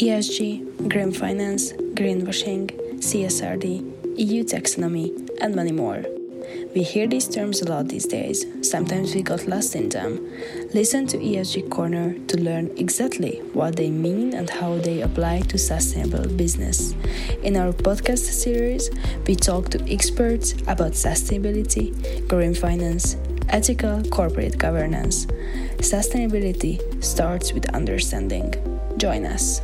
ESG, green finance, greenwashing, CSRD, EU taxonomy, and many more. We hear these terms a lot these days, sometimes we got lost in them. Listen to ESG Corner to learn exactly what they mean and how they apply to sustainable business. In our podcast series, we talk to experts about sustainability, green finance, ethical corporate governance. Sustainability starts with understanding. Join us.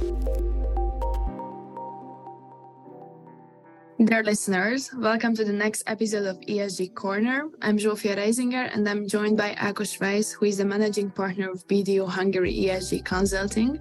Dear listeners, welcome to the next episode of ESG Corner. I'm Zsófia Reizinger and I'm joined by Ákos Veisz, who is the managing partner of BDO Hungary ESG Consulting.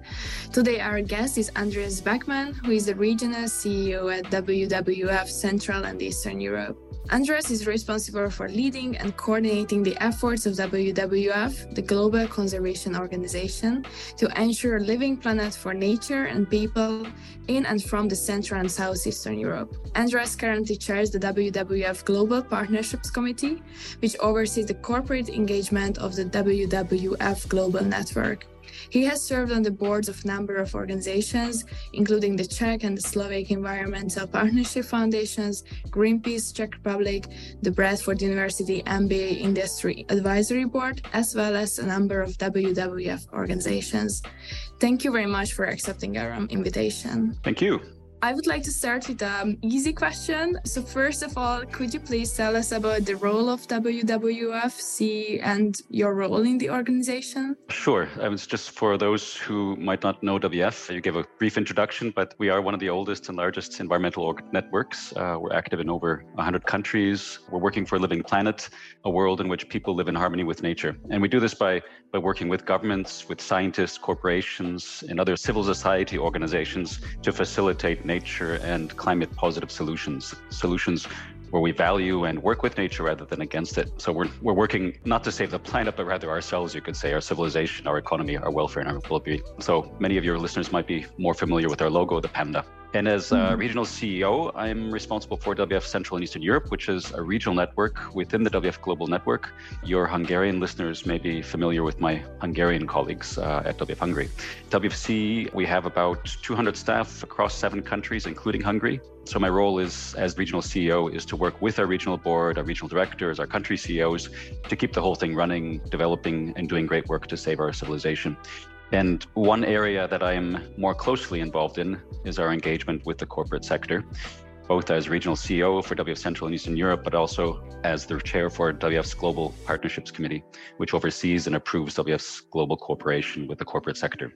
Today, our guest is Andreas Beckmann, who is the regional CEO at WWF Central and Eastern Europe. Andreas is responsible for leading and coordinating the efforts of WWF, the global conservation organization, to ensure a living planet for nature and people in and from the Central and Southeastern Europe. Andreas currently chairs the WWF Global Partnerships Committee, which oversees the corporate engagement of the WWF Global Network. He has served on the boards of a number of organizations, including the Czech and the Slovak Environmental Partnership Foundations, Greenpeace Czech Republic, the Bradford University MBA Industry Advisory Board, as well as a number of WWF organizations. Thank you very much for accepting our um, invitation. Thank you. I would like to start with an easy question. So, first of all, could you please tell us about the role of WWFC and your role in the organization? Sure. I was just for those who might not know WF, you gave a brief introduction, but we are one of the oldest and largest environmental networks. Uh, we're active in over 100 countries. We're working for a living planet, a world in which people live in harmony with nature. And we do this by, by working with governments, with scientists, corporations, and other civil society organizations to facilitate nature and climate positive solutions, solutions where we value and work with nature rather than against it. So we're, we're working not to save the planet, but rather ourselves, you could say, our civilization, our economy, our welfare, and our well-being. So many of your listeners might be more familiar with our logo, the panda. And as a mm-hmm. regional CEO, I'm responsible for WF Central and Eastern Europe, which is a regional network within the WF Global Network. Your Hungarian listeners may be familiar with my Hungarian colleagues uh, at WF Hungary. WFC, we have about 200 staff across seven countries, including Hungary. So my role is as regional CEO is to work with our regional board, our regional directors, our country CEOs to keep the whole thing running, developing, and doing great work to save our civilization. And one area that I am more closely involved in is our engagement with the corporate sector, both as regional CEO for WF Central and Eastern Europe, but also as the chair for WF's Global Partnerships Committee, which oversees and approves WF's global cooperation with the corporate sector.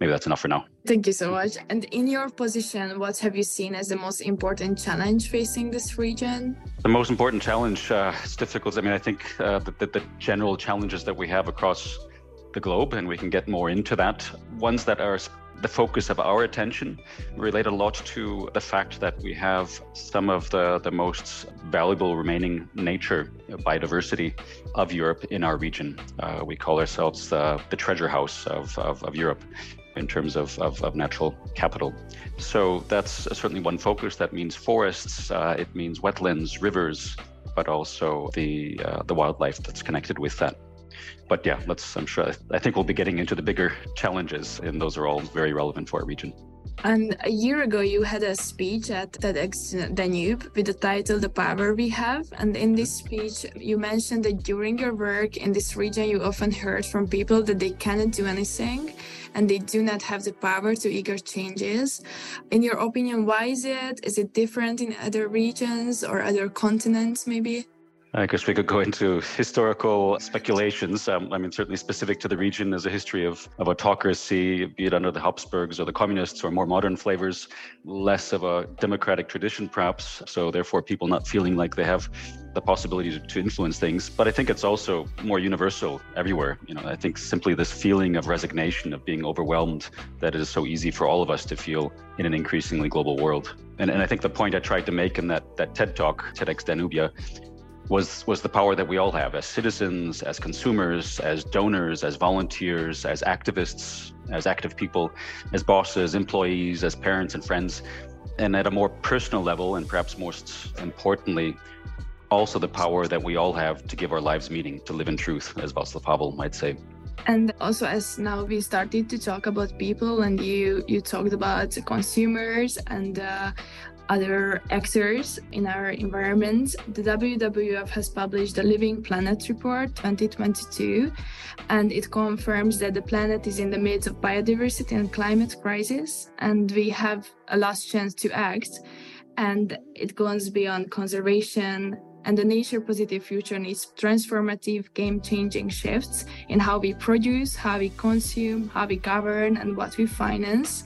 Maybe that's enough for now. Thank you so much. And in your position, what have you seen as the most important challenge facing this region? The most important challenge, uh, it's difficult. I mean, I think uh, the, the, the general challenges that we have across the globe, and we can get more into that. Ones that are the focus of our attention relate a lot to the fact that we have some of the, the most valuable remaining nature biodiversity of Europe in our region. Uh, we call ourselves uh, the treasure house of, of, of Europe in terms of, of, of, natural capital. So that's certainly one focus. That means forests, uh, it means wetlands, rivers, but also the, uh, the wildlife that's connected with that but yeah, let's. I'm sure. I think we'll be getting into the bigger challenges, and those are all very relevant for our region. And a year ago, you had a speech at TEDx Danube with the title The Power We Have. And in this speech, you mentioned that during your work in this region, you often heard from people that they cannot do anything and they do not have the power to eager changes. In your opinion, why is it? Is it different in other regions or other continents, maybe? I guess we could go into historical speculations. Um, I mean, certainly specific to the region, there's a history of, of autocracy, be it under the Habsburgs or the communists or more modern flavors, less of a democratic tradition, perhaps. So, therefore, people not feeling like they have the possibility to, to influence things. But I think it's also more universal everywhere. You know, I think simply this feeling of resignation, of being overwhelmed, that it is so easy for all of us to feel in an increasingly global world. And, and I think the point I tried to make in that, that TED talk, TEDx Danubia, was was the power that we all have as citizens, as consumers, as donors, as volunteers, as activists, as active people, as bosses, employees, as parents and friends, and at a more personal level, and perhaps most importantly, also the power that we all have to give our lives meaning, to live in truth, as Václav Havel might say. And also, as now we started to talk about people, and you you talked about consumers and uh, other actors in our environment, the WWF has published the Living Planet Report 2022, and it confirms that the planet is in the midst of biodiversity and climate crisis, and we have a last chance to act. And it goes beyond conservation and the nature positive future needs transformative, game changing shifts in how we produce, how we consume, how we govern, and what we finance.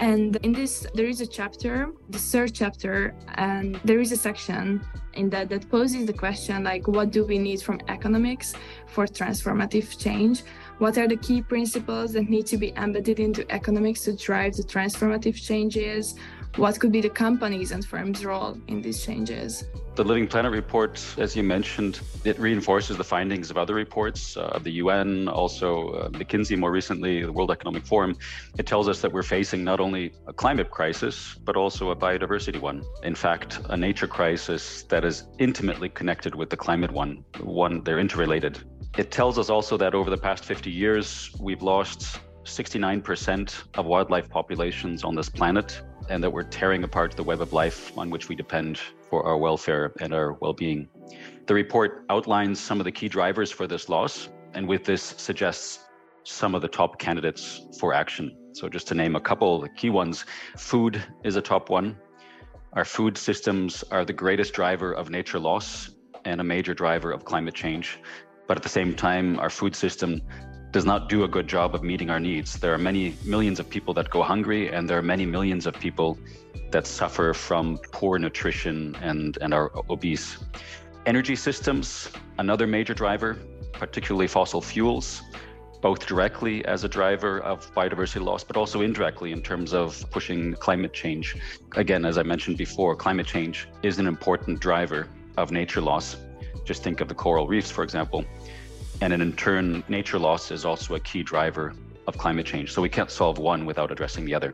And in this, there is a chapter, the third chapter, and there is a section in that that poses the question like, what do we need from economics for transformative change? What are the key principles that need to be embedded into economics to drive the transformative changes? What could be the companies and firms' role in these changes? The Living Planet report, as you mentioned, it reinforces the findings of other reports uh, of the UN, also uh, McKinsey more recently, the World Economic Forum. It tells us that we're facing not only a climate crisis, but also a biodiversity one. In fact, a nature crisis that is intimately connected with the climate one. One, they're interrelated. It tells us also that over the past 50 years, we've lost 69% of wildlife populations on this planet and that we're tearing apart the web of life on which we depend for our welfare and our well being. The report outlines some of the key drivers for this loss, and with this suggests some of the top candidates for action. So, just to name a couple, the key ones food is a top one. Our food systems are the greatest driver of nature loss and a major driver of climate change. But at the same time, our food system does not do a good job of meeting our needs. There are many millions of people that go hungry, and there are many millions of people that suffer from poor nutrition and, and are obese. Energy systems, another major driver, particularly fossil fuels, both directly as a driver of biodiversity loss, but also indirectly in terms of pushing climate change. Again, as I mentioned before, climate change is an important driver of nature loss. Just think of the coral reefs, for example. And in turn, nature loss is also a key driver of climate change. So we can't solve one without addressing the other.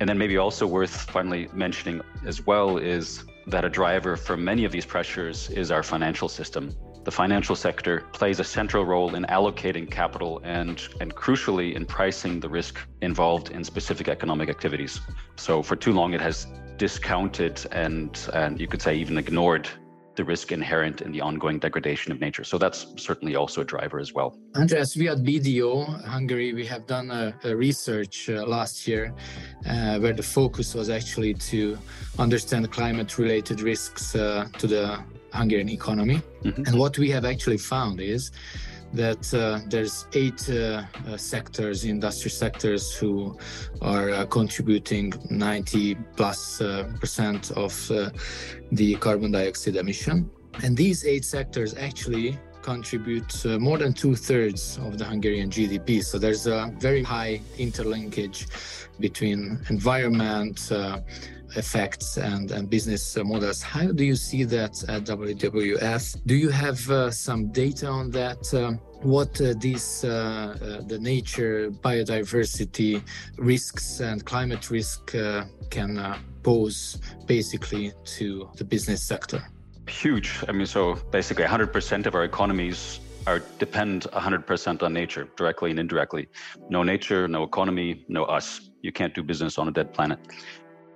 And then maybe also worth finally mentioning as well is that a driver for many of these pressures is our financial system. The financial sector plays a central role in allocating capital and, and crucially in pricing the risk involved in specific economic activities. So for too long, it has discounted and, and you could say even ignored the risk inherent in the ongoing degradation of nature. So that's certainly also a driver as well. Andreas, we at BDO Hungary, we have done a, a research uh, last year uh, where the focus was actually to understand climate related risks uh, to the Hungarian economy. Mm-hmm. And what we have actually found is that uh, there's eight uh, uh, sectors, industry sectors, who are uh, contributing 90 plus uh, percent of uh, the carbon dioxide emission. And these eight sectors actually contribute more than two thirds of the Hungarian GDP. So there's a very high interlinkage between environment, effects and, and business models. How do you see that at WWF? Do you have uh, some data on that? Uh, what uh, these uh, uh, the nature, biodiversity risks and climate risk uh, can pose basically to the business sector? Huge. I mean, so basically 100% of our economies are depend 100% on nature, directly and indirectly. No nature, no economy, no us. You can't do business on a dead planet.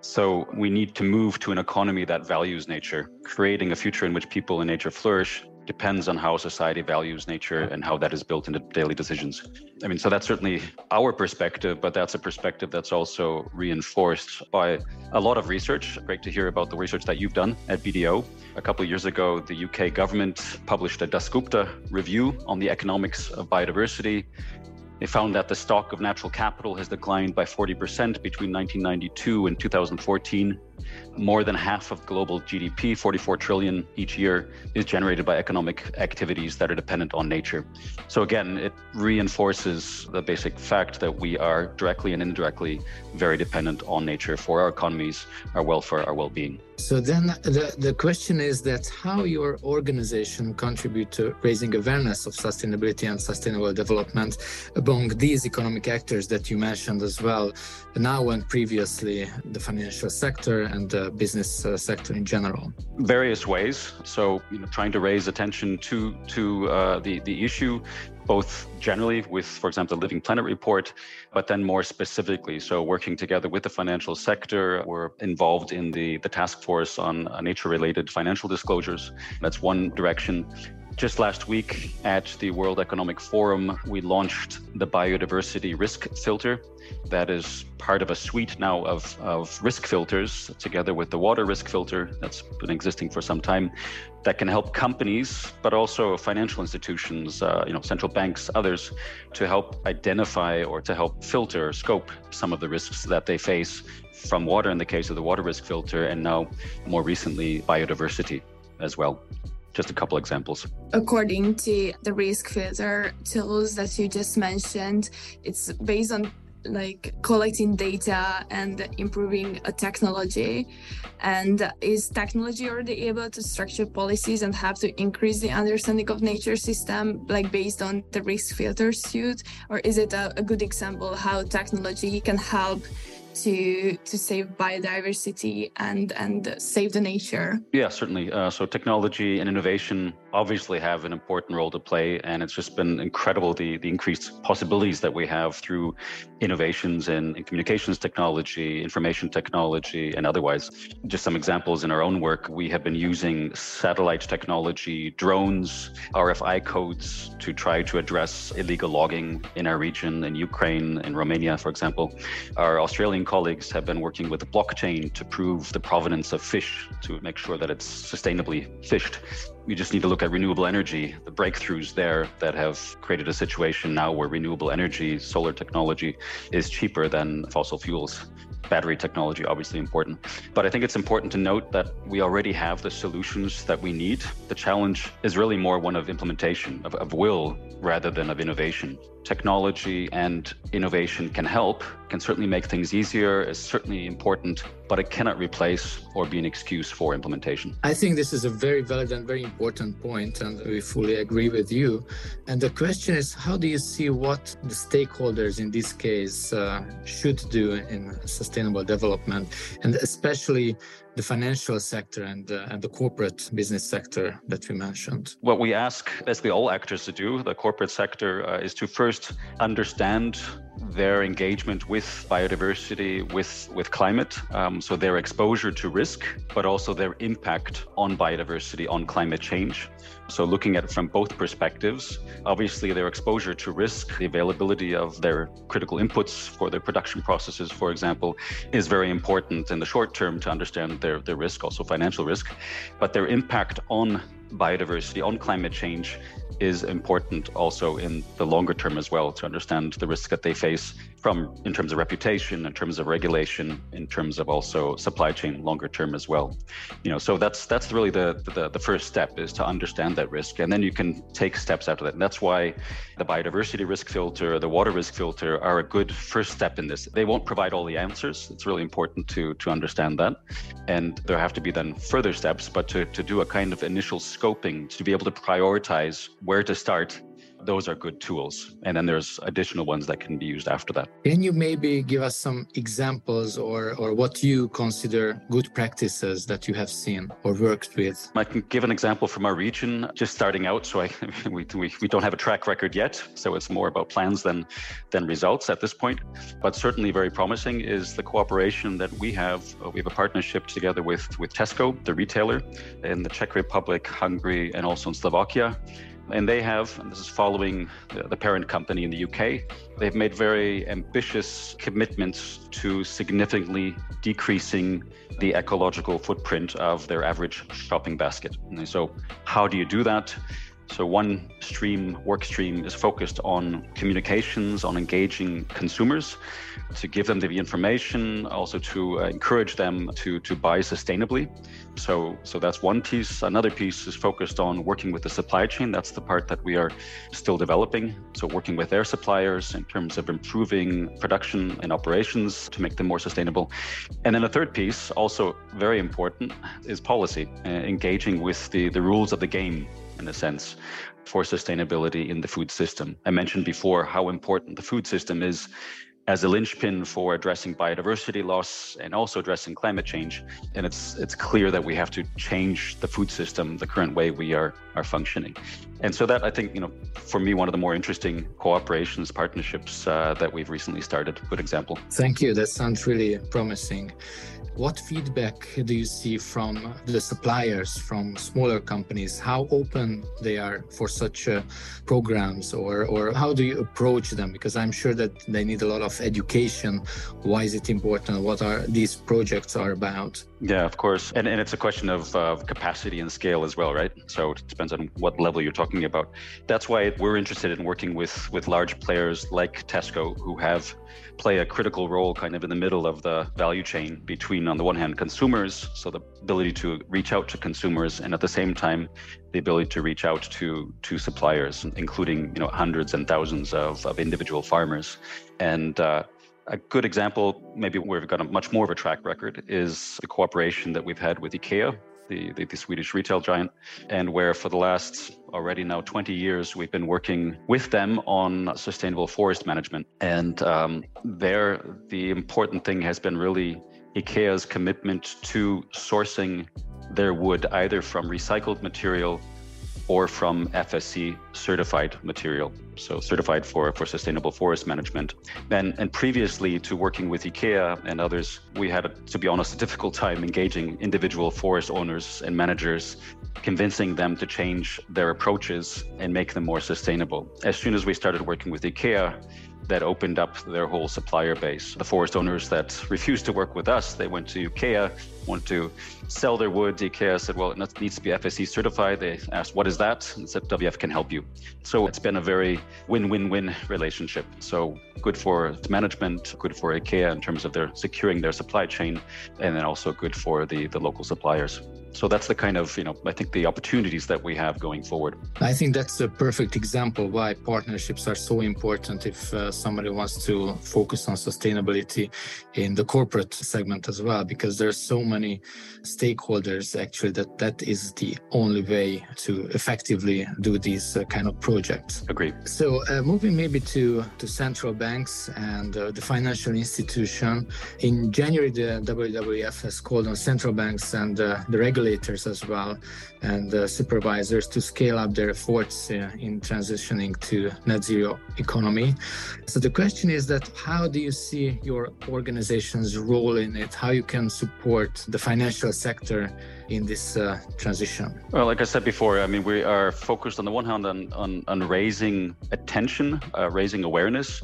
So we need to move to an economy that values nature. Creating a future in which people and nature flourish depends on how society values nature and how that is built into daily decisions. I mean, so that's certainly our perspective, but that's a perspective that's also reinforced by a lot of research. Great to hear about the research that you've done at BDO. A couple of years ago, the UK government published a Dasgupta review on the economics of biodiversity. They found that the stock of natural capital has declined by 40% between 1992 and 2014. More than half of global GDP, 44 trillion each year, is generated by economic activities that are dependent on nature. So again, it reinforces the basic fact that we are directly and indirectly very dependent on nature for our economies, our welfare, our well-being. So then the, the question is that how your organization contribute to raising awareness of sustainability and sustainable development among these economic actors that you mentioned as well, now and previously the financial sector and the business uh, sector in general? Various ways. So, you know, trying to raise attention to to uh, the the issue both generally with, for example, the Living Planet report, but then more specifically. So, working together with the financial sector, we're involved in the, the task force on uh, nature related financial disclosures. That's one direction. Just last week at the World Economic Forum, we launched the biodiversity risk filter. That is part of a suite now of, of risk filters, together with the water risk filter that's been existing for some time, that can help companies, but also financial institutions, uh, you know, central banks, others, to help identify or to help filter, scope some of the risks that they face from water in the case of the water risk filter, and now more recently biodiversity as well just a couple examples. According to the risk filter tools that you just mentioned, it's based on like collecting data and improving a technology and is technology already able to structure policies and have to increase the understanding of nature system like based on the risk filter suite or is it a, a good example how technology can help to to save biodiversity and and save the nature. Yeah certainly. Uh, so technology and innovation obviously have an important role to play and it's just been incredible the the increased possibilities that we have through innovations in, in communications technology information technology and otherwise. Just some examples in our own work we have been using satellite technology drones rfi codes to try to address illegal logging in our region in ukraine in romania for example. Our australian colleagues have been working with blockchain to prove the provenance of fish to make sure that it's sustainably fished. We just need to look at renewable energy, the breakthroughs there that have created a situation now where renewable energy, solar technology, is cheaper than fossil fuels battery technology obviously important. But i think it's important to note that we already have the solutions that we need. The challenge is really more one of implementation of, of will rather than of innovation. Technology and innovation can help, can certainly make things easier, is certainly important, but it cannot replace or be an excuse for implementation. I think this is a very valid and very important point, and we fully agree with you. And the question is how do you see what the stakeholders in this case uh, should do in sustainable development, and especially the financial sector and, uh, and the corporate business sector that we mentioned? What we ask basically all actors to do, the corporate sector, uh, is to first understand their engagement with biodiversity, with, with climate, um, so their exposure to risk, but also their impact on biodiversity, on climate change. So, looking at it from both perspectives, obviously their exposure to risk, the availability of their critical inputs for their production processes, for example, is very important in the short term to understand their, their risk, also financial risk, but their impact on biodiversity, on climate change is important also in the longer term as well to understand the risks that they face from in terms of reputation, in terms of regulation, in terms of also supply chain longer term as well. You know, so that's that's really the, the the first step is to understand that risk, and then you can take steps after that. And that's why the biodiversity risk filter, the water risk filter, are a good first step in this. They won't provide all the answers. It's really important to to understand that, and there have to be then further steps, but to to do a kind of initial scoping to be able to prioritize where to start those are good tools. And then there's additional ones that can be used after that. Can you maybe give us some examples or, or what you consider good practices that you have seen or worked with? I can give an example from our region, just starting out. So I, we, we, we don't have a track record yet. So it's more about plans than, than results at this point. But certainly very promising is the cooperation that we have. We have a partnership together with, with Tesco, the retailer, in the Czech Republic, Hungary, and also in Slovakia and they have, and this is following the, parent company in the UK, they've made very ambitious commitments to significantly decreasing the ecological footprint of their average shopping basket. And so, how do you do that? So one stream, work stream, is focused on communications, on engaging consumers, to give them the information, also to uh, encourage them to to buy sustainably. So so that's one piece. Another piece is focused on working with the supply chain. That's the part that we are still developing. So working with their suppliers in terms of improving production and operations to make them more sustainable. And then a third piece, also very important, is policy, uh, engaging with the the rules of the game in a sense, for sustainability in the food system. I mentioned before how important the food system is as a linchpin for addressing biodiversity loss and also addressing climate change. And it's it's clear that we have to change the food system, the current way we are are functioning. And so that I think you know, for me, one of the more interesting cooperations, partnerships uh, that we've recently started. Good example. Thank you. That sounds really promising. What feedback do you see from the suppliers, from smaller companies? How open they are for such uh, programs, or or how do you approach them? Because I'm sure that they need a lot of education. Why is it important? What are these projects are about? Yeah, of course, and and it's a question of uh, capacity and scale as well, right? So it depends on what level you're talking about. That's why we're interested in working with with large players like Tesco, who have play a critical role kind of in the middle of the value chain between on the one hand consumers so the ability to reach out to consumers and at the same time the ability to reach out to to suppliers including you know hundreds and thousands of, of individual farmers and uh, a good example, maybe where we've got a much more of a track record, is the cooperation that we've had with IKEA the, the, the, Swedish retail giant, and where for the last already now 20 years we've been working with them on sustainable forest management. And um, there, the important thing has been really IKEA's commitment to sourcing their wood either from recycled material or from FSC certified material, so certified for, for sustainable forest management. And, and previously to working with IKEA and others, we had, to be honest, a difficult time engaging individual forest owners and managers, convincing them to change their approaches and make them more sustainable. As soon as we started working with IKEA, that opened up their whole supplier base. The forest owners that refused to work with us, they went to IKEA, wanted to sell their wood. IKEA said, well, it needs to be FSC certified. They asked, what is that? And said, WF can help you. So it's been a very win-win-win relationship. So good for management, good for IKEA in terms of their securing their supply chain, and then also good for the, the local suppliers so that's the kind of you know i think the opportunities that we have going forward. I think that's a perfect example why partnerships are so important if uh, somebody wants to focus on sustainability in the corporate segment as well because there's so many stakeholders actually that that is the only way to effectively do these uh, kind of projects. Agree so uh, moving maybe to to central banks and uh, the financial institution. In january the wwf has called on central banks and uh, the regulators regulators as well and uh, supervisors to scale up their efforts uh, in transitioning to net zero economy. So the question is that how do you see your organization's role in it? How you can support the financial sector in this uh, transition? Well, like I said before, I mean, we are focused on the one hand on, on, on raising attention, uh, raising awareness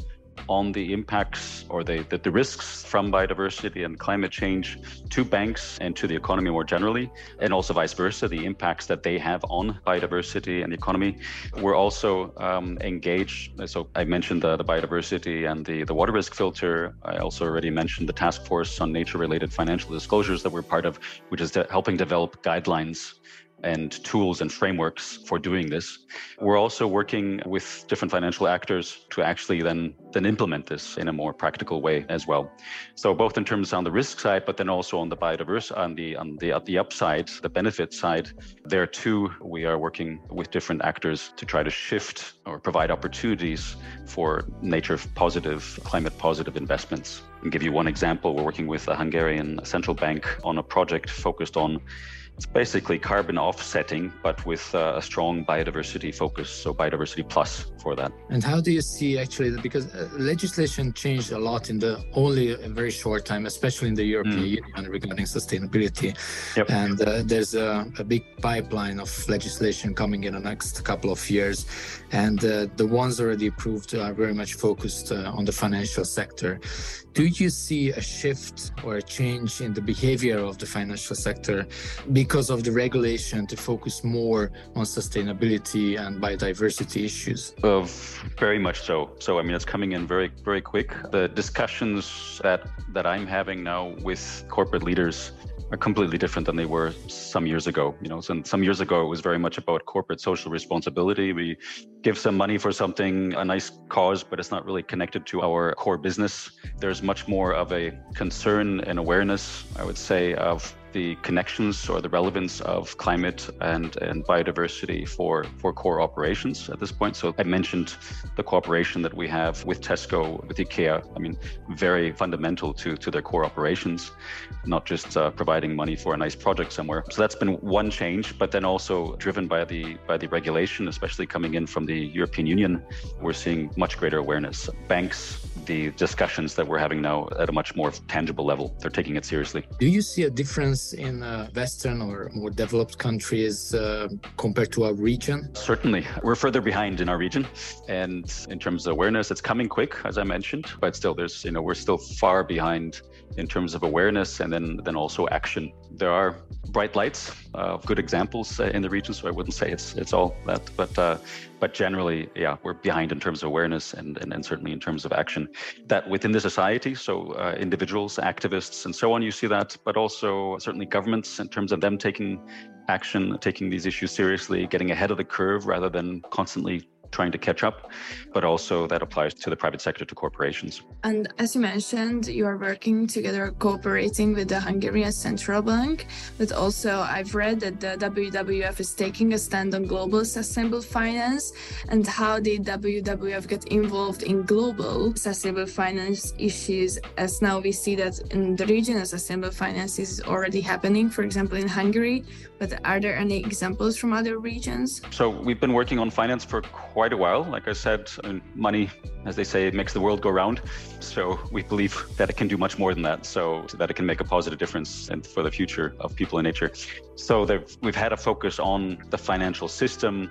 on the impacts or the, the, the, risks from biodiversity and climate change to banks and to the economy more generally, and also vice versa, the impacts that they have on biodiversity and the economy. We're also um, engaged. So I mentioned the, the biodiversity and the, the water risk filter. I also already mentioned the task force on nature related financial disclosures that we're part of, which is helping develop guidelines and tools and frameworks for doing this. We're also working with different financial actors to actually then then implement this in a more practical way as well. So both in terms on the risk side, but then also on the biodiversity on the on the the upside, the benefit side, there too we are working with different actors to try to shift or provide opportunities for nature positive, climate positive investments. And give you one example, we're working with the Hungarian central bank on a project focused on it's basically carbon offsetting, but with uh, a strong biodiversity focus, so biodiversity plus for that. And how do you see actually, because uh, legislation changed a lot in the only a very short time, especially in the European mm. Union regarding sustainability. Yep. And uh, there's a, a, big pipeline of legislation coming in the next couple of years. And uh, the ones already approved are very much focused uh, on the financial sector. Do you see a shift or a change in the behavior of the financial sector because of the regulation to focus more on sustainability and biodiversity issues? Uh, very much so. So I mean, it's coming in very, very quick. The discussions that that I'm having now with corporate leaders are completely different than they were some years ago. You know, some, some years ago it was very much about corporate social responsibility. We give some money for something, a nice cause, but it's not really connected to our core business. There's much more of a concern and awareness, I would say, of the connections or the relevance of climate and, and biodiversity for, for core operations at this point. So I mentioned the cooperation that we have with Tesco, with IKEA. I mean, very fundamental to, to their core operations, not just uh, providing money for a nice project somewhere. So that's been one change, but then also driven by the by the regulation, especially coming in from the European Union, we're seeing much greater awareness. Banks, the discussions that we're having now at a much more tangible level, they're taking it seriously. Do you see a difference in uh, Western or more developed countries uh, compared to our region? Certainly. We're further behind in our region. And in terms of awareness, it's coming quick, as I mentioned, but still, there's, you know, we're still far behind in terms of awareness and then, then also action. There are bright lights, uh, good examples uh, in the region, so I wouldn't say it's it's all that, but uh, but generally, yeah, we're behind in terms of awareness and, and, and certainly in terms of action. That within the society, so uh, individuals, activists, and so on, you see that, but also certainly governments in terms of them taking action, taking these issues seriously, getting ahead of the curve rather than constantly trying to catch up, but also that applies to the private sector, to corporations. And as you mentioned, you are working together, cooperating with the Hungarian Central Bank, but also I've read that the WWF is taking a stand on global sustainable finance and how the WWF get involved in global sustainable finance issues, as now we see that in the region, sustainable finance is already happening, for example, in Hungary, but are there any examples from other regions? So we've been working on finance for quite a while. Like I said, money, as they say, makes the world go round. So we believe that it can do much more than that. So that it can make a positive difference and for the future of people and nature. So we've had a focus on the financial system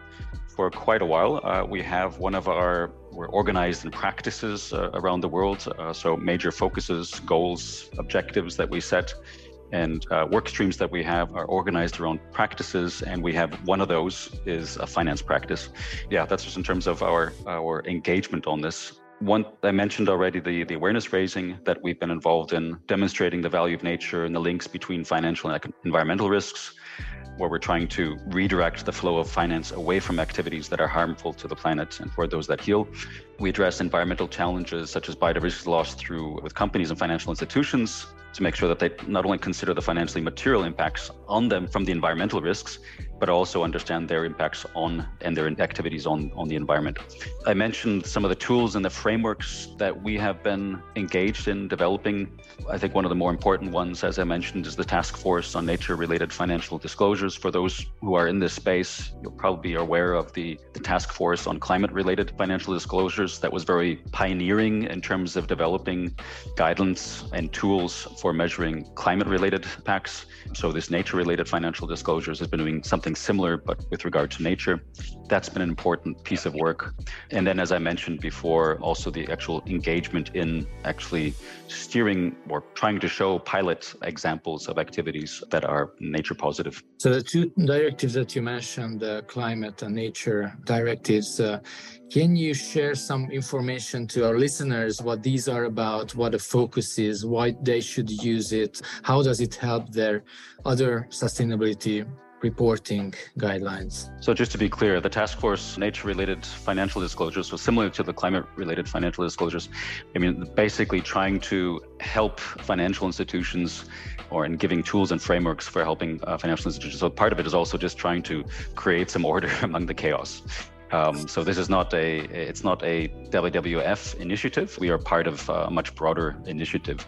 for quite a while. Uh, we have one of our we're organized in practices uh, around the world. Uh, so major focuses, goals, objectives that we set and uh, work streams that we have are organized around practices and we have one of those is a finance practice yeah that's just in terms of our our engagement on this one i mentioned already the, the awareness raising that we've been involved in demonstrating the value of nature and the links between financial and environmental risks where we're trying to redirect the flow of finance away from activities that are harmful to the planet and toward those that heal. We address environmental challenges such as biodiversity loss through with companies and financial institutions to make sure that they not only consider the financially material impacts on them from the environmental risks, but also understand their impacts on and their activities on, on the environment. I mentioned some of the tools and the frameworks that we have been engaged in developing. I think one of the more important ones, as I mentioned, is the task force on nature related financial disclosures. For those who are in this space, you'll probably be aware of the, the task force on climate related financial disclosures that was very pioneering in terms of developing guidance and tools for measuring climate related impacts. So, this nature related financial disclosures has been doing something something similar, but with regard to nature. That's been an important piece of work. And then, as I mentioned before, also the actual engagement in actually steering or trying to show pilot examples of activities that are nature positive. So, the two directives that you mentioned, the climate and nature directives, uh, can you share some information to our listeners what these are about, what the focus is, why they should use it, how does it help their other sustainability reporting guidelines. So, just to be clear, the task force nature related financial disclosures was similar to the climate related financial disclosures. I mean, basically trying to help financial institutions or in giving tools and frameworks for helping uh, financial institutions. So, part of it is also just trying to create some order among the chaos. Um, so this is not a it's not a WWF initiative. We are part of a much broader initiative.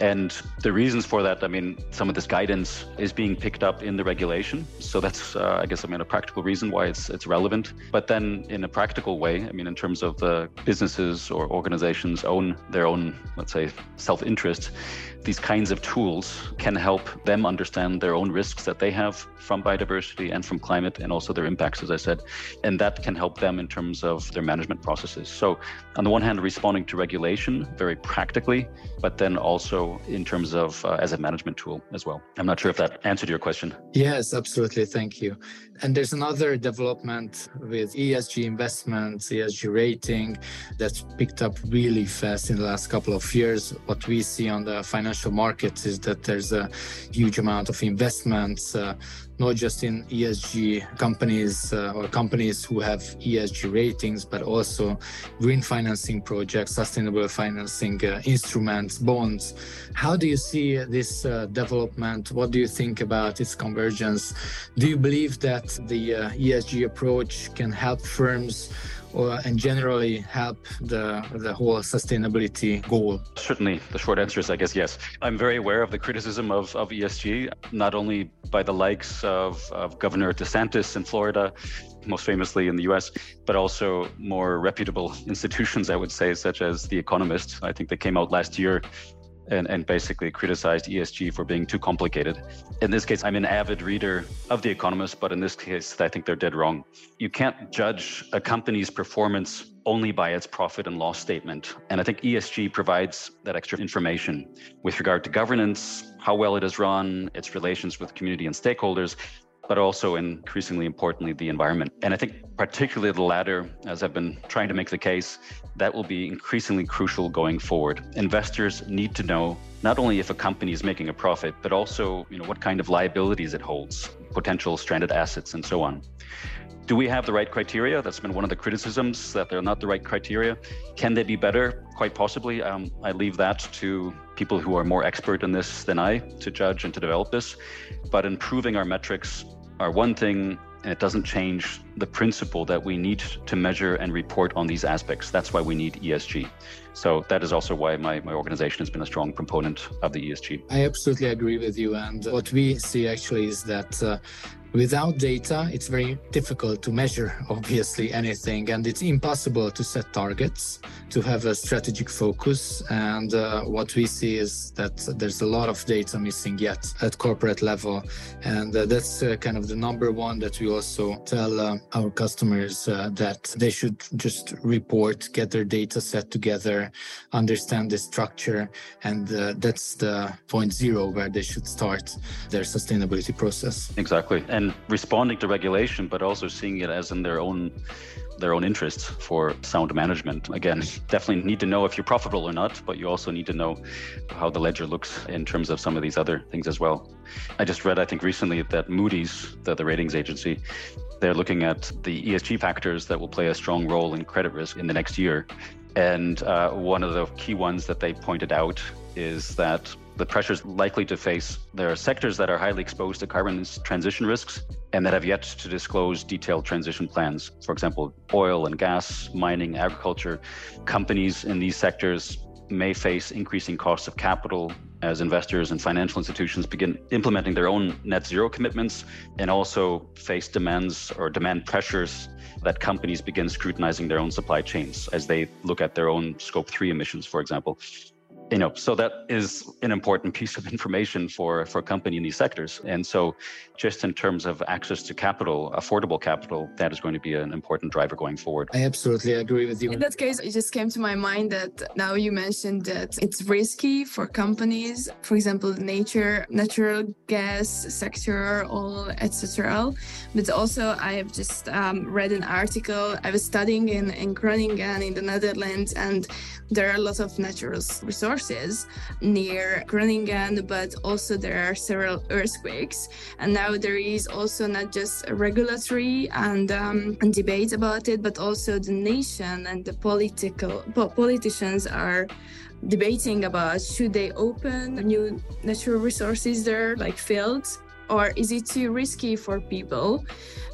And the reasons for that, I mean, some of this guidance is being picked up in the regulation. So that's, uh, I guess, I mean, a practical reason why it's it's relevant. But then, in a practical way, I mean, in terms of the businesses or organizations own their own, let's say, self-interest, these kinds of tools can help them understand their own risks that they have from biodiversity and from climate, and also their impacts, as I said, and that can help them in terms of their management processes. So, on the one hand, responding to regulation very practically, but then also in terms of uh, as a management tool as well. I'm not sure if that answered your question. Yes, absolutely. Thank you. And there's another development with ESG investments, ESG rating that's picked up really fast in the last couple of years. What we see on the financial markets is that there's a huge amount of investments. Uh, not just in ESG companies uh, or companies who have ESG ratings, but also green financing projects, sustainable financing uh, instruments, bonds. How do you see this uh, development? What do you think about its convergence? Do you believe that the uh, ESG approach can help firms? And generally help the, the whole sustainability goal? Certainly, the short answer is, I guess, yes. I'm very aware of the criticism of, of ESG, not only by the likes of, of Governor DeSantis in Florida, most famously in the US, but also more reputable institutions, I would say, such as The Economist. I think they came out last year and, and basically criticized ESG for being too complicated. In this case, I'm an avid reader of The Economist, but in this case, I think they're dead wrong. You can't judge a company's performance only by its profit and loss statement. And I think ESG provides that extra information with regard to governance, how well it is run, its relations with community and stakeholders, but also increasingly importantly, the environment. And I think particularly the latter, as I've been trying to make the case, that will be increasingly crucial going forward. Investors need to know not only if a company is making a profit, but also, you know, what kind of liabilities it holds, potential stranded assets and so on. Do we have the right criteria? That's been one of the criticisms that they're not the right criteria. Can they be better? Quite possibly. Um, I leave that to people who are more expert in this than I to judge and to develop this. But improving our metrics are one thing, and it doesn't change the principle that we need to measure and report on these aspects. That's why we need ESG. So that is also why my, my organization has been a strong proponent of the ESG. I absolutely agree with you. And what we see actually is that uh, Without data, it's very difficult to measure, obviously, anything, and it's impossible to set targets, to have a strategic focus. And uh, what we see is that there's a lot of data missing yet at corporate level. And uh, that's uh, kind of the number one that we also tell uh, our customers uh, that they should just report, get their data set together, understand the structure. And uh, that's the point zero where they should start their sustainability process. Exactly. And and responding to regulation, but also seeing it as in their own their own interests for sound management. Again, definitely need to know if you're profitable or not, but you also need to know how the ledger looks in terms of some of these other things as well. I just read, I think recently, that Moody's, the, the ratings agency, they're looking at the ESG factors that will play a strong role in credit risk in the next year. And uh, one of the key ones that they pointed out is that the pressures likely to face. There are sectors that are highly exposed to carbon transition risks and that have yet to disclose detailed transition plans. For example, oil and gas, mining, agriculture. Companies in these sectors may face increasing costs of capital as investors and financial institutions begin implementing their own net zero commitments and also face demands or demand pressures that companies begin scrutinizing their own supply chains as they look at their own scope 3 emissions for example you know so that is an important piece of information for for a company in these sectors. And so just in terms of access to capital affordable capital that is going to be an important driver going forward. I absolutely agree with you. In that case it just came to my mind that now you mentioned that it's risky for companies for example the nature natural gas sector all etc but also i have just um, read an article i was studying in in groningen in the netherlands and there are a lot of natural resources near Groningen, but also there are several earthquakes. And now there is also not just regulatory and, um, debate about it, but also the nation and the political politicians are debating about should they open new natural resources there like fields or is it too risky for people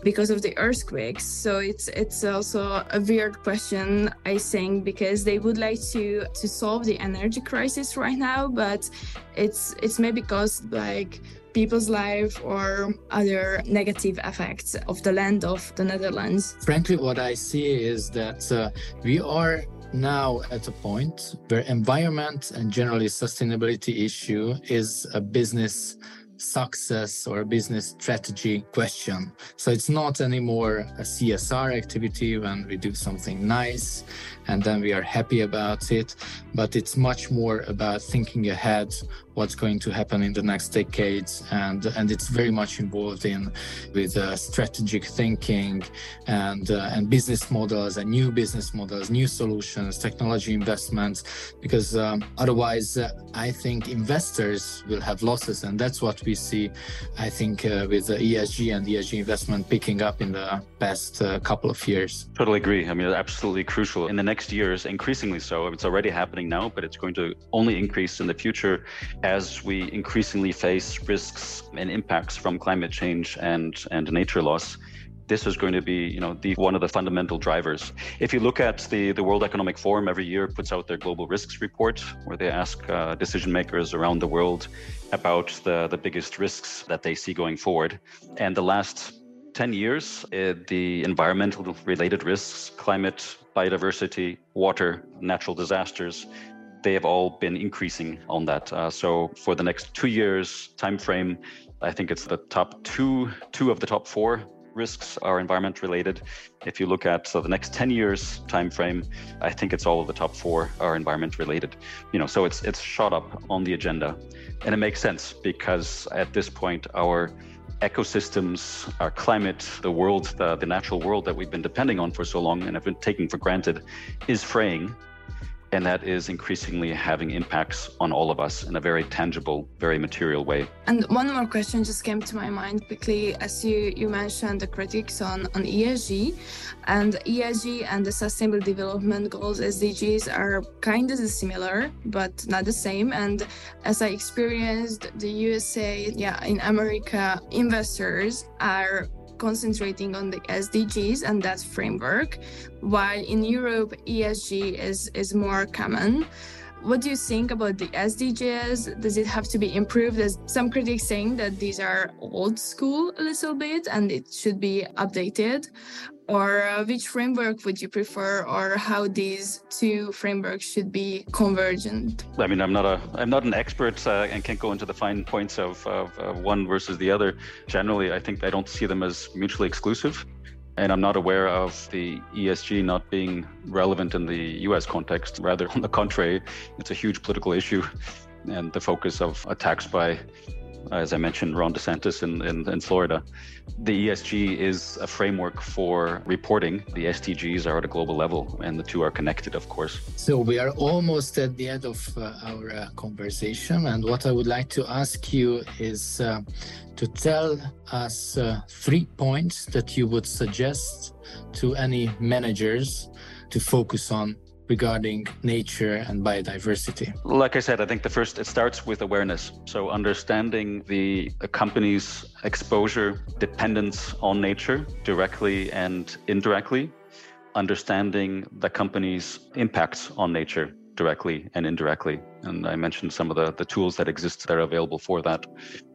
because of the earthquakes? So it's it's also a weird question i think because they would like to to solve the energy crisis right now but it's it's maybe caused like people's life or other negative effects of the land of the netherlands. Frankly what i see is that uh, we are now at a point where environment and generally sustainability issue is a business success or a business strategy question. So it's not anymore a CSR activity when we do something nice and then we are happy about it, but it's much more about thinking ahead what's going to happen in the next decades and and it's very much involved in with uh, strategic thinking and uh, and business models and new business models new solutions technology investments because um, otherwise uh, i think investors will have losses and that's what we see i think uh, with the esg and esg investment picking up in the past uh, couple of years. Totally agree. I mean absolutely crucial. In the next years increasingly so. It's already happening now but it's going to only increase in the future as we increasingly face risks and impacts from climate change and, and nature loss, this is going to be you know the one of the fundamental drivers. If you look at the the world economic forum every year puts out their global risks report where they ask uh, decision makers around the world about the the biggest risks that they see going forward. And the last 10 years uh, the environmental related risks climate biodiversity water natural disasters they have all been increasing on that. Uh, so for the next two years time frame, I think it's the top two two of the top four risks are environment related. If you look at so the next 10 years time frame, I think it's all of the top four are environment related. You know, so it's it's shot up on the agenda. And it makes sense because at this point our ecosystems, our climate, the world, the, the natural world that we've been depending on for so long and have been taking for granted is fraying and that is increasingly having impacts on all of us in a very tangible, very material way. And one more question just came to my mind quickly as you, you mentioned the critics on, on ESG. And ESG and the Sustainable Development Goals, SDGs, are kind of similar, but not the same. And as I experienced the USA, yeah, in America, investors are concentrating on the SDGs and that framework, while in Europe, ESG is, is more common. What do you think about the SDGs? Does it have to be improved? As some critics saying that these are old school a little bit and it should be updated or uh, which framework would you prefer or how these two frameworks should be convergent i mean i'm not a i'm not an expert uh, and can't go into the fine points of, of, of one versus the other generally i think i don't see them as mutually exclusive and I'm not aware of the ESG not being relevant in the US context. Rather, on the contrary, it's a huge political issue. And the focus of attacks by as I mentioned, Ron DeSantis in, in, in, Florida. The ESG is a framework for reporting. The SDGs are at a global level, and the two are connected, of course. So we are almost at the end of uh, our uh, conversation. And what I would like to ask you is uh, to tell us uh, three points that you would suggest to any managers to focus on regarding nature and biodiversity? Like I said, I think the first, it starts with awareness. So understanding the company's exposure, dependence on nature directly and indirectly, understanding the company's impacts on nature directly and indirectly. And I mentioned some of the, the tools that exist that are available for that.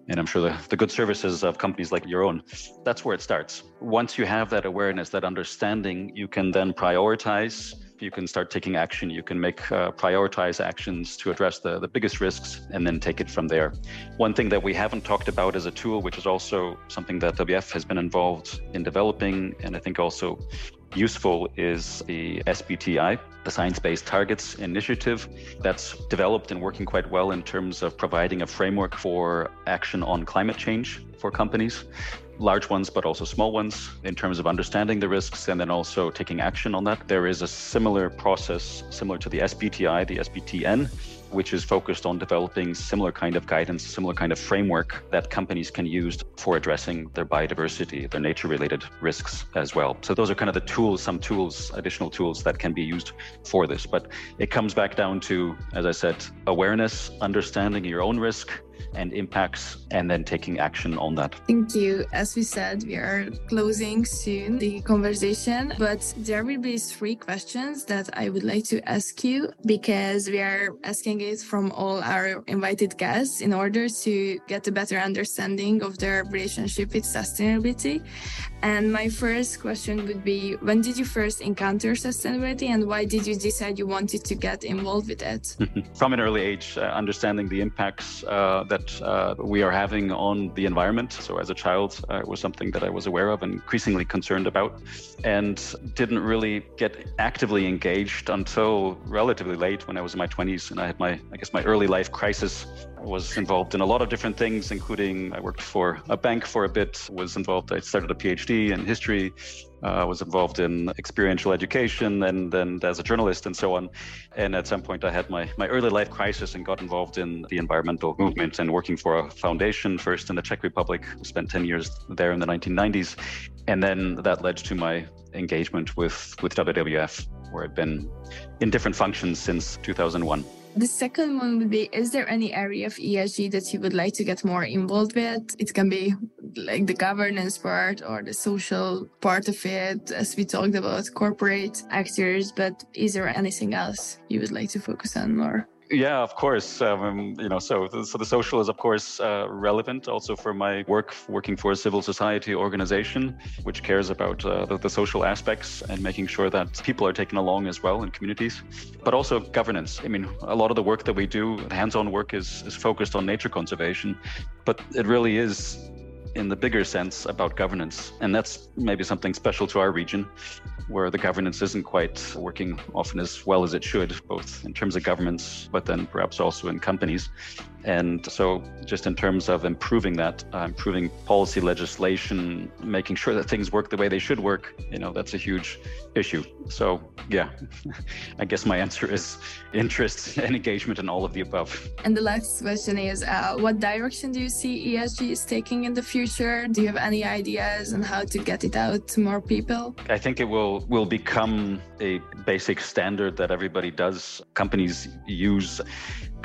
And I'm sure the, the good services of companies like your own, that's where it starts. Once you have that awareness, that understanding, you can then prioritize you can start taking action. You can make uh, prioritize actions to address the, the biggest risks and then take it from there. One thing that we haven't talked about as a tool, which is also something that WF has been involved in developing, and I think also useful is the SBTI, the Science Based Targets Initiative. That's developed and working quite well in terms of providing a framework for action on climate change for companies large ones, but also small ones in terms of understanding the risks and then also taking action on that. There is a similar process, similar to the SBTI, the SBTN, which is focused on developing similar kind of guidance, similar kind of framework that companies can use for addressing their biodiversity, their nature related risks as well. So those are kind of the tools, some tools, additional tools that can be used for this. But it comes back down to, as I said, awareness, understanding your own risk, and impacts and then taking action on that. Thank you. As we said, we are closing soon the conversation, but there will be three questions that I would like to ask you because we are asking it from all our invited guests in order to get a better understanding of their relationship with sustainability. And my first question would be when did you first encounter sustainability and why did you decide you wanted to get involved with it? From an early age, uh, understanding the impacts uh, that uh, we are having on the environment. So, as a child, uh, it was something that I was aware of and increasingly concerned about, and didn't really get actively engaged until relatively late when I was in my 20s and I had my, I guess, my early life crisis was involved in a lot of different things, including I worked for a bank for a bit, was involved, I started a PhD in history, uh, was involved in experiential education and then as a journalist and so on. And at some point, I had my, my early life crisis and got involved in the environmental movement and working for a foundation, first in the Czech Republic, spent 10 years there in the 1990s. And then that led to my engagement with, with WWF, where I've been in different functions since 2001. The second one would be Is there any area of ESG that you would like to get more involved with? It can be like the governance part or the social part of it, as we talked about corporate actors, but is there anything else you would like to focus on more? Yeah, of course. Um, you know, so so the social is of course uh, relevant also for my work working for a civil society organization which cares about uh, the, the, social aspects and making sure that people are taken along as well in communities, but also governance. I mean, a lot of the work that we do, hands-on work, is is focused on nature conservation, but it really is in the bigger sense about governance. And that's maybe something special to our region, where the governance isn't quite working often as well as it should, both in terms of governments, but then perhaps also in companies. And so, just in terms of improving that, uh, improving policy legislation, making sure that things work the way they should work, you know, that's a huge issue. So, yeah, I guess my answer is interest and engagement in all of the above. And the last question is uh, what direction do you see ESG is taking in the future? Do you have any ideas on how to get it out to more people? I think it will will become a basic standard that everybody does. Companies use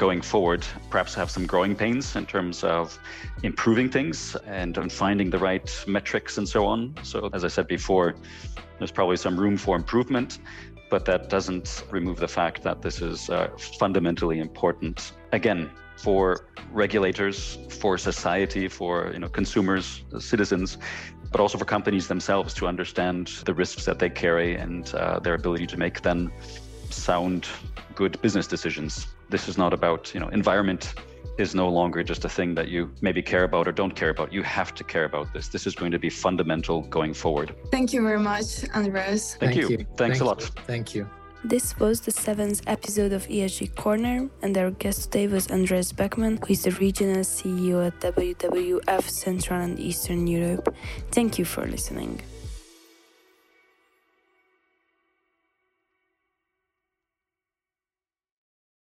going forward, perhaps have some growing pains in terms of improving things and finding the right metrics and so on. So, as I said before, there's probably some room for improvement, but that doesn't remove the fact that this is uh, fundamentally important. Again, for regulators, for society, for you know consumers, citizens, but also for companies themselves to understand the risks that they carry and uh, their ability to make then sound good business decisions this is not about, you know, environment is no longer just a thing that you maybe care about or don't care about. You have to care about this. This is going to be fundamental going forward. Thank you very much, Andres. Thank, Thank you. you. Thanks Thank a lot. You. Thank you. This was the seventh episode of ESG Corner, and our guest today was Andreas Beckmann, who is the regional CEO at WWF Central and Eastern Europe. Thank you for listening.